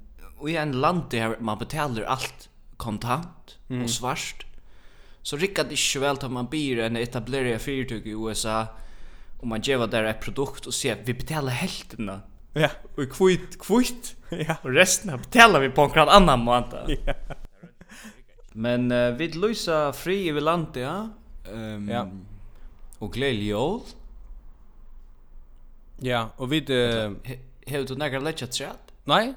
i en land där man betalar allt kontant mm. och svart. Så rikar det inte väl att man blir en etablerad företag i USA och man ger där ett produkt och ser vi betalar hälften Ja, och kvitt kvitt. Ja. Och resten betalar vi på en annan månad. Ja. Men uh, vi lösa fri i landet, ja. Um, ja. Och glädje jul. Ja, och vi uh, Hevur du nakar leggja træt? Nei.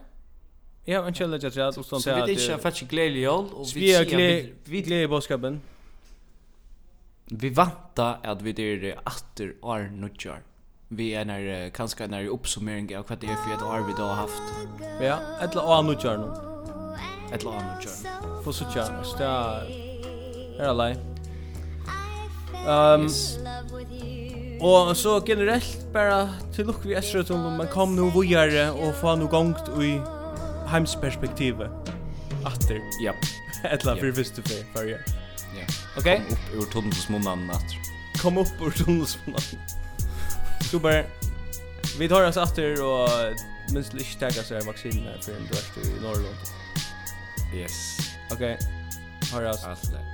Ja, ein kjell leggja træt og. Så vi ikkje fætt ikkje gleðli jól og vi sier vi i boskapen. Vi vanta at vi der atter ar nutjar vi är när kanske när uppsummering av vad det är för ett år vi då har haft. Ja, ett la kör journal. Ett la anu journal. För så tjänar sta är alla. Ehm yes. Och så generellt bara till luck vi är så man kom nu vidare och få nu gångt i hemsperspektivet. Atter. Ja. Ett la för visst för för ja. Ja. Okej. Upp ur tunnelsmunnan natt. Kom upp ur tunnelsmunnan. Super. Vi tar oss efter och minst lite tagga så här vaccin för en dörst i Norrland. Yes. Okej. Okay. Har jag. Allt det.